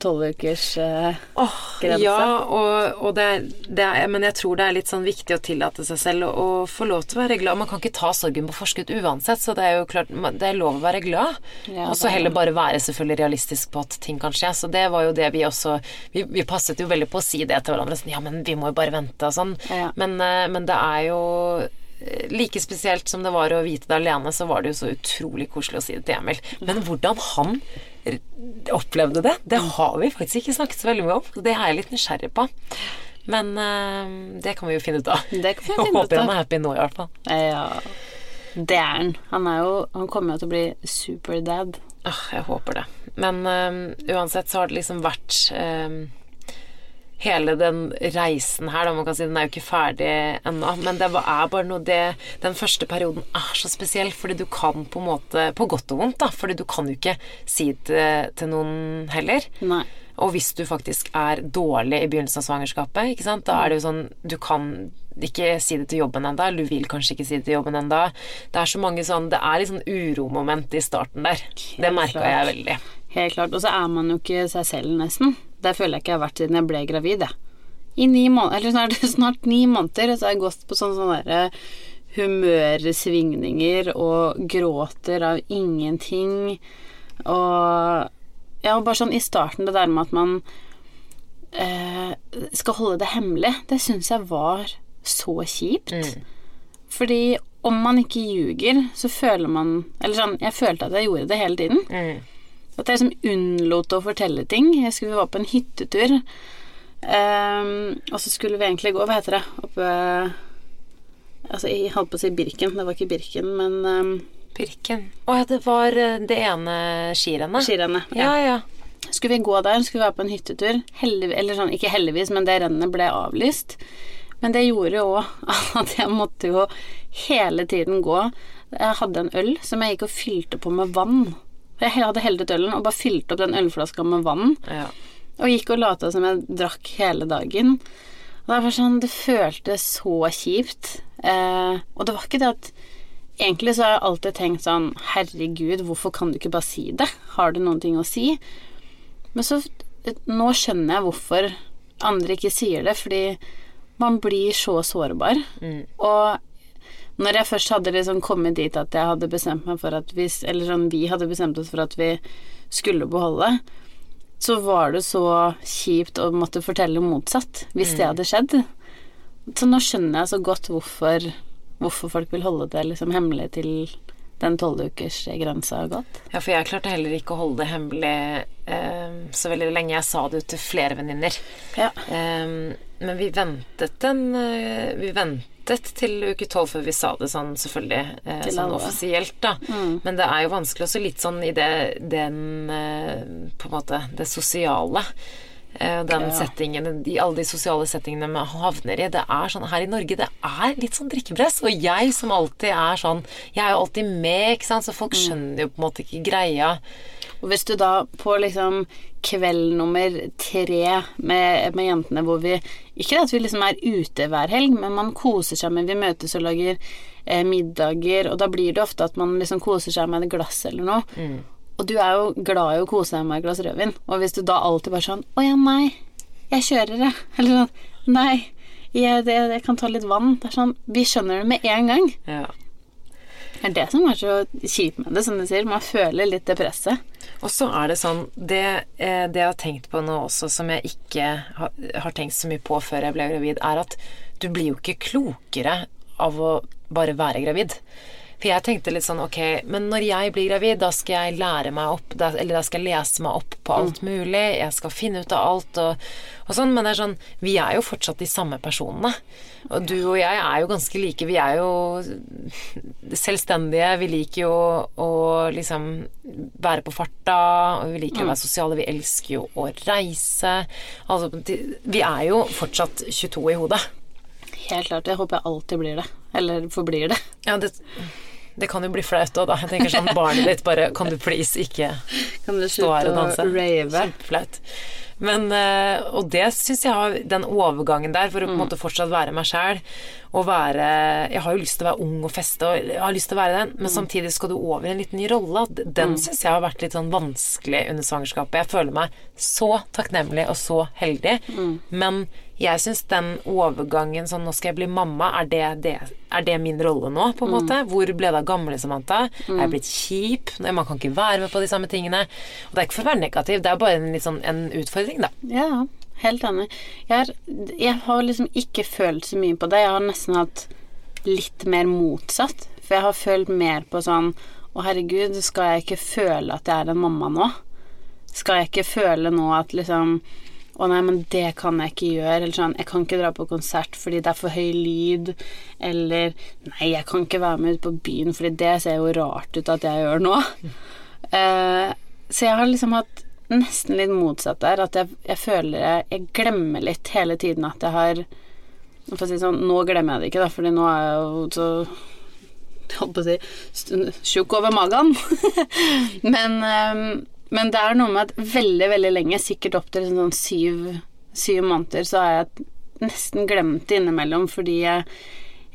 tolvukers uh, oh,
ja, og, og det, det er, men jeg tror det er litt sånn viktig å tillate seg selv å, få lov til å være glad. Man kan ikke ta sorgen på forskudd uansett, så det er jo klart det er lov å være glad.
Ja,
og så
er
heller bare være selvfølgelig realistisk på at ting kan skje. Så det var jo det vi også Vi, vi passet jo veldig på å si det til hverandre. Sånn, ja, men vi må jo bare vente og sånn.
Ja.
Men, eh, men det er jo eh, Like spesielt som det var å vite det alene, så var det jo så utrolig koselig å si det til Emil. Men hvordan han opplevde det, det har vi faktisk ikke snakket så veldig mye om. Det er jeg litt nysgjerrig på. Men uh, det kan vi jo finne ut av. <laughs>
Det kan vi
Jeg
finne ut
håper han er happy nå, i hvert fall.
Ja. Det er han. Han er jo Han kommer jo til å bli superdad.
Ah, jeg håper det. Men uh, uansett så har det liksom vært uh, Hele den reisen her, da, man kan si den er jo ikke ferdig ennå, men det er bare noe det Den første perioden er så spesiell, fordi du kan på en måte På godt og vondt, da, fordi du kan jo ikke si det til noen heller.
Nei.
Og hvis du faktisk er dårlig i begynnelsen av svangerskapet, ikke sant, da er det jo sånn Du kan ikke si det til jobben ennå, du vil kanskje ikke si det til jobben ennå. Det er så mange sånn Det er litt sånn uromoment i starten der. Det merka jeg veldig.
Helt klart. Og så er man jo ikke seg selv, nesten. Det føler jeg ikke jeg har vært siden jeg ble gravid, jeg. I ni måneder, eller snart, <laughs> snart ni måneder, så har jeg gått på sånne, sånne derre humørsvingninger og gråter av ingenting. Og ja, og bare sånn i starten, det der med at man eh, skal holde det hemmelig, det syns jeg var så kjipt. Fordi om man ikke ljuger, så føler man Eller sånn, jeg følte at jeg gjorde det hele tiden.
Mm.
At jeg liksom unnlot å fortelle ting. Jeg skulle vi var på en hyttetur, um, og så skulle vi egentlig gå Hva heter det? Oppe Altså, jeg holdt på å si Birken. Det var ikke Birken, men um,
Birken. Å ja, det var eh, det ene skirennet.
skirennet.
Ja, ja.
Skulle vi gå der, skulle vi være på en hyttetur. Heldig, eller sånn, ikke heldigvis, men det rennet ble avlyst. Men det gjorde jo òg <laughs> at jeg måtte jo hele tiden gå. Jeg hadde en øl som jeg gikk og fylte på med vann. Jeg hadde heldet ølen og bare fylte opp den ølflaska med vann.
ja.
Og gikk og lata som jeg drakk hele dagen. Og det var sånn, det føltes så kjipt. Eh, og det var ikke det at Egentlig så har jeg alltid tenkt sånn Herregud, hvorfor kan du ikke bare si det? Har du noen ting å si? Men så Nå skjønner jeg hvorfor andre ikke sier det, fordi man blir så sårbar. Og når jeg først hadde liksom kommet dit at jeg hadde bestemt meg for at vi Eller sånn, vi hadde bestemt oss for at vi skulle beholde, så var det så kjipt å måtte fortelle motsatt hvis det hadde skjedd. Så nå skjønner jeg så godt hvorfor, hvorfor folk vil holde det liksom hemmelig til den tolvukersgrensa har gått.
Ja, for jeg klarte heller ikke å holde det hemmelig eh, så veldig lenge. Jeg sa det jo til flere venninner.
Ja.
Eh, men vi ventet en eh, Vi ventet til uke tolv før vi sa det sånn, selvfølgelig, eh, sånn.
Mm.
offisielt, da. Men det er jo vanskelig også litt sånn i det den eh, På en måte det sosiale. Eh, Den
Ja.
settingen, de, alle de sosiale settingene man havner i. Det er sånn her i Norge, det er litt sånn drikkepress. Og jeg som alltid er sånn Jeg er jo alltid med, ikke sant, så folk
Mm.
skjønner jo på en måte ikke greia.
Og hvis du da på liksom kveld nummer tre med, med jentene hvor vi Ikke at vi liksom er ute hver helg, men man koser seg med Vi møtes og lager eh, middager, og da blir det ofte at man liksom koser seg med et glass eller noe. Og du er jo glad i å kose deg med et glass rødvin, og hvis du da alltid bare sånn Å ja, nei, jeg kjører, jeg. <laughs> Eller sånn Nei, jeg, det, jeg kan ta litt vann. Det er sånn Vi skjønner det med en gang.
Ja.
Det er det som er så kjipt med det, som du sier. Man føler litt det presset.
Og så er det sånn det, eh, det jeg har tenkt på nå også, som jeg ikke har, har tenkt så mye på før jeg ble gravid, er at du blir jo ikke klokere av å bare være gravid. For jeg tenkte litt sånn ok, men når jeg blir gravid, da skal jeg lære meg opp, da, eller da skal jeg lese meg opp på alt mulig, jeg skal finne ut av alt og, og sånn, men det er sånn Vi er jo fortsatt de samme personene. Og du og jeg er jo ganske like. Vi er jo selvstendige. Vi liker jo å liksom være på farta, og vi liker å være sosiale. Vi elsker jo å reise. Altså, vi er jo fortsatt 22 i hodet.
Helt klart. Jeg håper jeg alltid blir det. Eller forblir det.
Ja, det, det kan jo bli flaut òg, da. Jeg tenker sånn barnet ditt bare Kan du please ikke
Kan du
stå her og danse? Kjempeflaut. Men, eh, og det syns jeg har Den overgangen der, for å på en måte fortsatt være meg sjæl og være Jeg har jo lyst til å være ung og feste, og jeg har lyst til å være den, men samtidig skal du over i en liten ny rolle. Den mm. syns jeg har vært litt sånn vanskelig under svangerskapet. Jeg føler meg så takknemlig og så heldig, mm. men jeg syns den overgangen sånn Nå skal jeg bli mamma. Er det, det, er det min rolle nå, på en måte? Hvor ble det av gamle Samantha? Er jeg blitt kjip? Man kan ikke være med på de samme tingene. Og det er ikke for å være negativ, det er bare en, sånn, en utfordring, da.
Ja, helt enig. Jeg jeg har liksom ikke følt så mye på det. Jeg har nesten hatt litt mer motsatt. For jeg har følt mer på sånn Å, herregud, skal jeg ikke føle at jeg er en mamma nå? Skal jeg ikke føle nå at liksom 'Å nei, men det kan jeg ikke gjøre.' Eller sånn 'Jeg kan ikke dra på konsert fordi det er for høy lyd.' Eller 'Nei, jeg kan ikke være med ut på byen fordi det ser jo rart ut at jeg gjør nå'. Uh, <laughs> så jeg har liksom hatt nesten litt motsatt der. At jeg, jeg føler jeg, jeg, glemmer litt hele tiden at jeg har For å si sånn, nå glemmer jeg det ikke, da, fordi nå er jeg jo så holdt på å si tjukk over magen. <laughs> men um, men det er noe med at veldig, veldig lenge, sikkert opp til sånn syv, syv måneder, så har jeg nesten glemt det innimellom fordi jeg,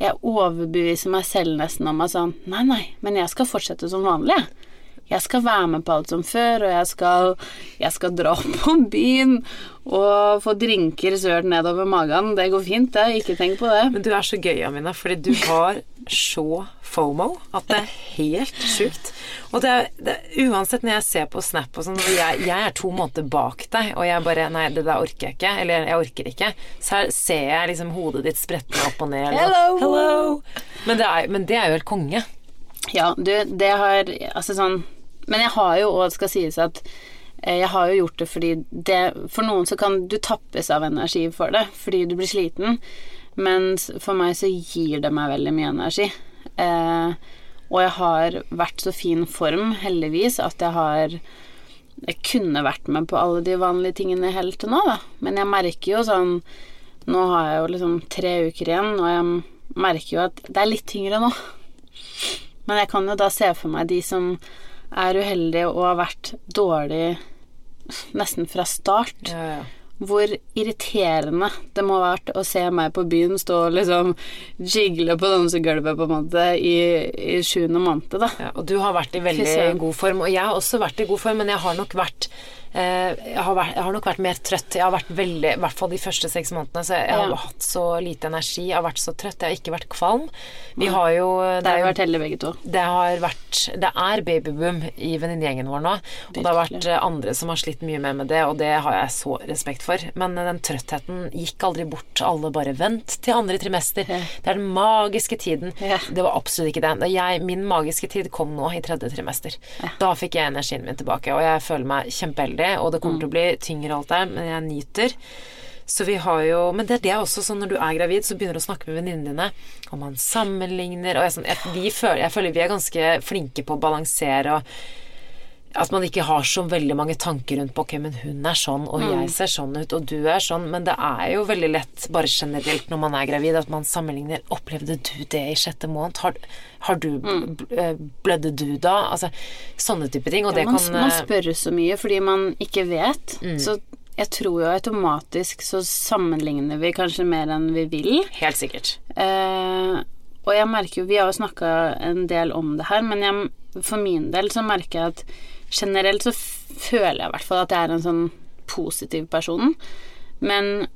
jeg overbeviser meg selv nesten om at sånn Nei, nei, men jeg skal fortsette som vanlig, jeg. Jeg skal være med på alt som før, og jeg skal, jeg skal dra <laughs> på byen og få drinker sølt nedover magen. Det går fint, det. Ikke tenk på det.
Men du er så gøy, Amina, fordi du har så fomo at det er helt sjukt. Og det det, uansett når jeg ser på Snap og sånn, jeg, jeg, er to måneder bak deg, og jeg bare Nei, det der orker jeg ikke. Eller jeg orker ikke. Så her ser jeg liksom hodet ditt sprette opp og ned.
Hello!
Hello! Men, det er, men det er jo helt konge.
Ja, du, det har Altså sånn Men jeg har jo òg, skal sies at eh, jeg har jo gjort det fordi det For noen så kan du tappes av energi for det fordi du blir sliten, mens for meg så gir det meg veldig mye energi. Eh, og jeg har vært så fin form, heldigvis, at jeg har Jeg kunne vært med på alle de vanlige tingene helt til nå, da. Men jeg merker jo sånn Nå har jeg jo liksom tre uker igjen, og jeg merker jo at det er litt tyngre nå. Men jeg kan jo da se for meg de som er uheldige og har vært dårlig nesten fra start.
Ja, ja
hvor irriterende det må ha vært å se meg på byen stå og liksom jigle på dansegulvet på en måte i, i sjuende måned, da.
Ja, og du har vært i veldig god form, og jeg har også vært i god form, men jeg har nok vært jeg har, vært, jeg har, nok vært mer trøtt. Jeg har vært veldig, I hvert fall de første seks månedene. Så jeg har hatt så lite energi. Jeg har vært så trøtt. Jeg har ikke vært kvalm. Vi har jo
Det har vært heldige begge to.
Det har vært Det er babyboom i venninnegjengen vår nå. Og det har vært eh, andre som har slitt mye mer med det, og det har jeg så respekt for. Men den trøttheten gikk aldri bort. Alle bare vent til andre trimester. Ja. Det er den magiske tiden. Ja. Det var absolutt ikke det. Jeg, min magiske tid kom nå i tredje trimester. Ja. Da fikk jeg energien min tilbake, og jeg føler meg kjempeheldig ferdig, og det kommer til å bli tyngre alt der, men jeg nyter. Så vi har jo Men det, det er også sånn når du er gravid, så begynner du å snakke med venninnene dine, og man sammenligner og jeg, sånn, jeg, vi føler, jeg føler vi er ganske flinke på å balansere og at man ikke har så veldig mange tanker rundt på ok, men hun er sånn, og jeg mm. ser sånn ut, og du er sånn. Men det er jo veldig lett, bare generelt når man er gravid, at man sammenligner. Opplevde du det i sjette måned? Har, har du mm. Eh, blødde du da? Altså sånne type ting. Og ja, det
man,
kan
Man eh, spør så mye fordi man ikke vet. Mm. Så jeg tror jo automatisk så sammenligner vi kanskje mer enn vi vil.
Helt sikkert.
Eh, og jeg merker jo Vi har jo snakka en del om det her, men jeg, for min del så merker jeg at generelt så føler jeg i hvert fall at jeg er en sånn positiv person. Men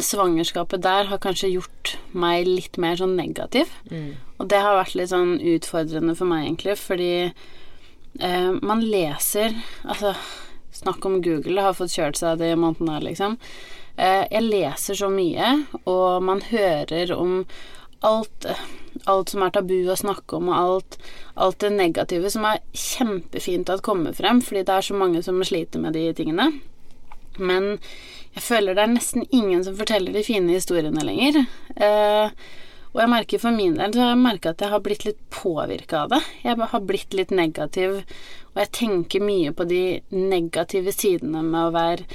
svangerskapet der har kanskje gjort meg litt mer sånn negativ. Mm. Og det har vært litt sånn utfordrende for meg, egentlig, fordi eh, man leser Altså, snakk om Google, det har fått kjørt seg det i måneden her, liksom. Eh, jeg leser så mye, og man hører om alt alt som er tabu å snakke om, og alt, alt det negative som er kjempefint at kommer frem, fordi det er så mange som sliter med de tingene. Men jeg føler det er nesten ingen som forteller de fine historiene lenger. Eh, og jeg merker for min del så har jeg merka at jeg har blitt litt påvirka av det. Jeg har blitt litt negativ, og jeg tenker mye på de negative sidene med å være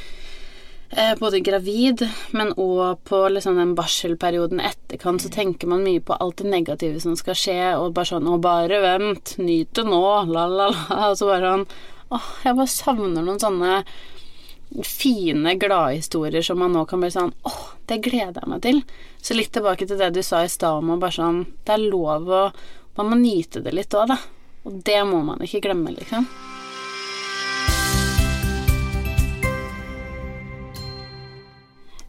både gravid, men òg på liksom den barselperioden etterkant, så tenker man mye på alt det negative som skal skje, og bare sånn 'Å, bare vent, nyt det nå', la, la, la. <laughs> Og så bare sånn Åh, jeg bare savner noen sånne fine gladhistorier som man nå kan bli sånn åh, det gleder jeg meg til. Så litt tilbake til det du sa i stad om å bare sånn Det er lov å Man må nyte det litt òg, da. Og det må man ikke glemme, liksom.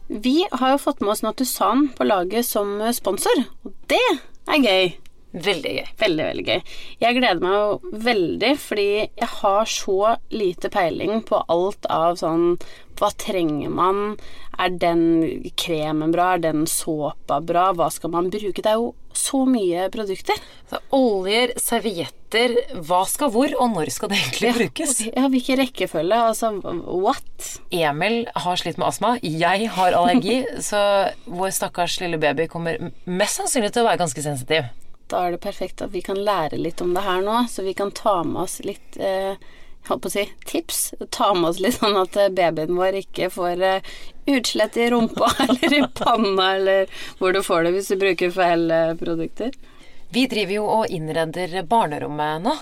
Vi har jo fått med oss Natusan på laget som sponsor, og det er gøy.
Veldig gøy.
Veldig, veldig gøy. Jeg gleder meg jo veldig, fordi jeg har så lite peiling på alt av sånn Hva trenger man? Er den kremen bra? Er den såpa bra? Hva skal man bruke? Det er jo så mye produkter.
Så oljer, servietter, hva skal hvor, og når skal det egentlig brukes? <laughs>
Ja, hvilken rekkefølge? Altså, what?
Emil har slitt med astma, jeg har allergi, <laughs> så vår stakkars lille baby kommer mest sannsynlig til å være ganske sensitiv.
Da er det perfekt at vi kan lære litt om det her nå, så vi kan ta med oss litt eh, holdt på å si tips. Ta med oss litt sånn at eh, babyen vår ikke får eh, utslett i rumpa <laughs> eller i panna, eller hvor du får det hvis du bruker feil eh, produkter.
Vi driver jo og innreder barnerommet nå.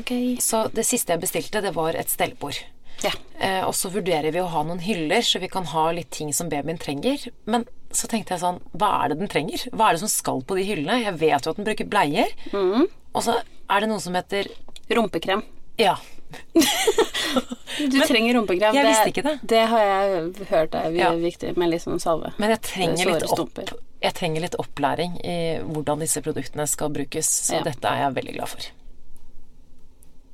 Okay.
Så det siste jeg bestilte, det var et stellbord.
Ja.
Eh, og så vurderer vi å ha noen hyller, så vi kan ha litt ting som babyen trenger. Men så tenkte jeg sånn Hva er det den trenger? Hva er det som skal på de hyllene? Jeg vet jo at den bruker bleier.
Mm.
Og så er det noe som heter
Rumpekrem.
Ja.
Du trenger rumpekrem.
jeg visste ikke det.
Det har jeg hørt er
Ja.
viktig med litt sånn salve.
Men jeg trenger, litt opp, jeg trenger litt opplæring i hvordan disse produktene skal brukes, så
Ja.
dette er jeg veldig glad for.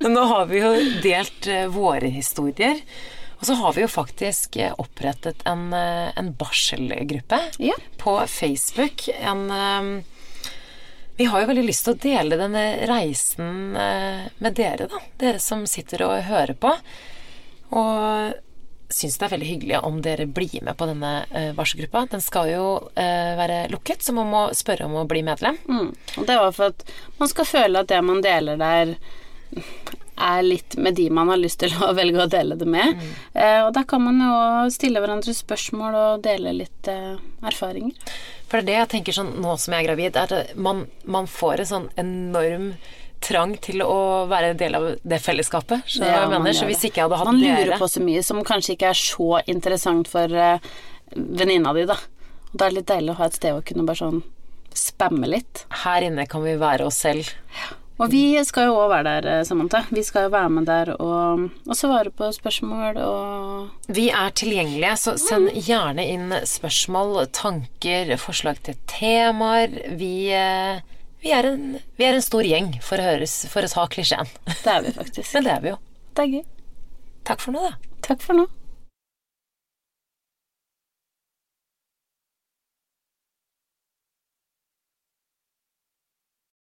Men nå har vi jo delt eh, våre historier. Og så har vi jo faktisk eh, opprettet en, eh, en barselgruppe
Ja.
på Facebook. En eh, Vi har jo veldig lyst til å dele denne reisen eh, med dere, da. Dere som sitter og hører på. Og syns det er veldig hyggelig om dere blir med på denne eh, varselgruppa. Den skal jo eh, være lukket, så man må spørre om å bli medlem.
Mm. Og det var for at man skal føle at det man deler der er litt med de man har lyst til å <laughs> velge å dele det med. Eh, og da kan man jo stille hverandre spørsmål og dele litt eh, erfaringer.
For det er det jeg tenker sånn nå som jeg er gravid, er at man, man får en sånn enorm trang til å være en del av det fellesskapet. Skjønner ja, jeg mener? Så hvis ikke jeg hadde hatt
Man lurer
dere
på så mye som kanskje ikke er så interessant for eh, venninna di, da. Og da er det litt deilig å ha et sted å kunne bare sånn spamme litt.
Her inne kan vi være oss selv.
Og vi skal jo òg være der, eh, Samantha. Vi skal jo være med der og, og svare på spørsmål og
Vi er tilgjengelige, så send gjerne inn spørsmål, tanker, forslag til temaer. Vi, eh, vi, er, en, vi er en stor gjeng, for å, høres, for å ta klisjeen.
Det er vi faktisk. <laughs>
Men det er vi jo.
Det er gøy.
Takk for nå, da.
Takk for nå.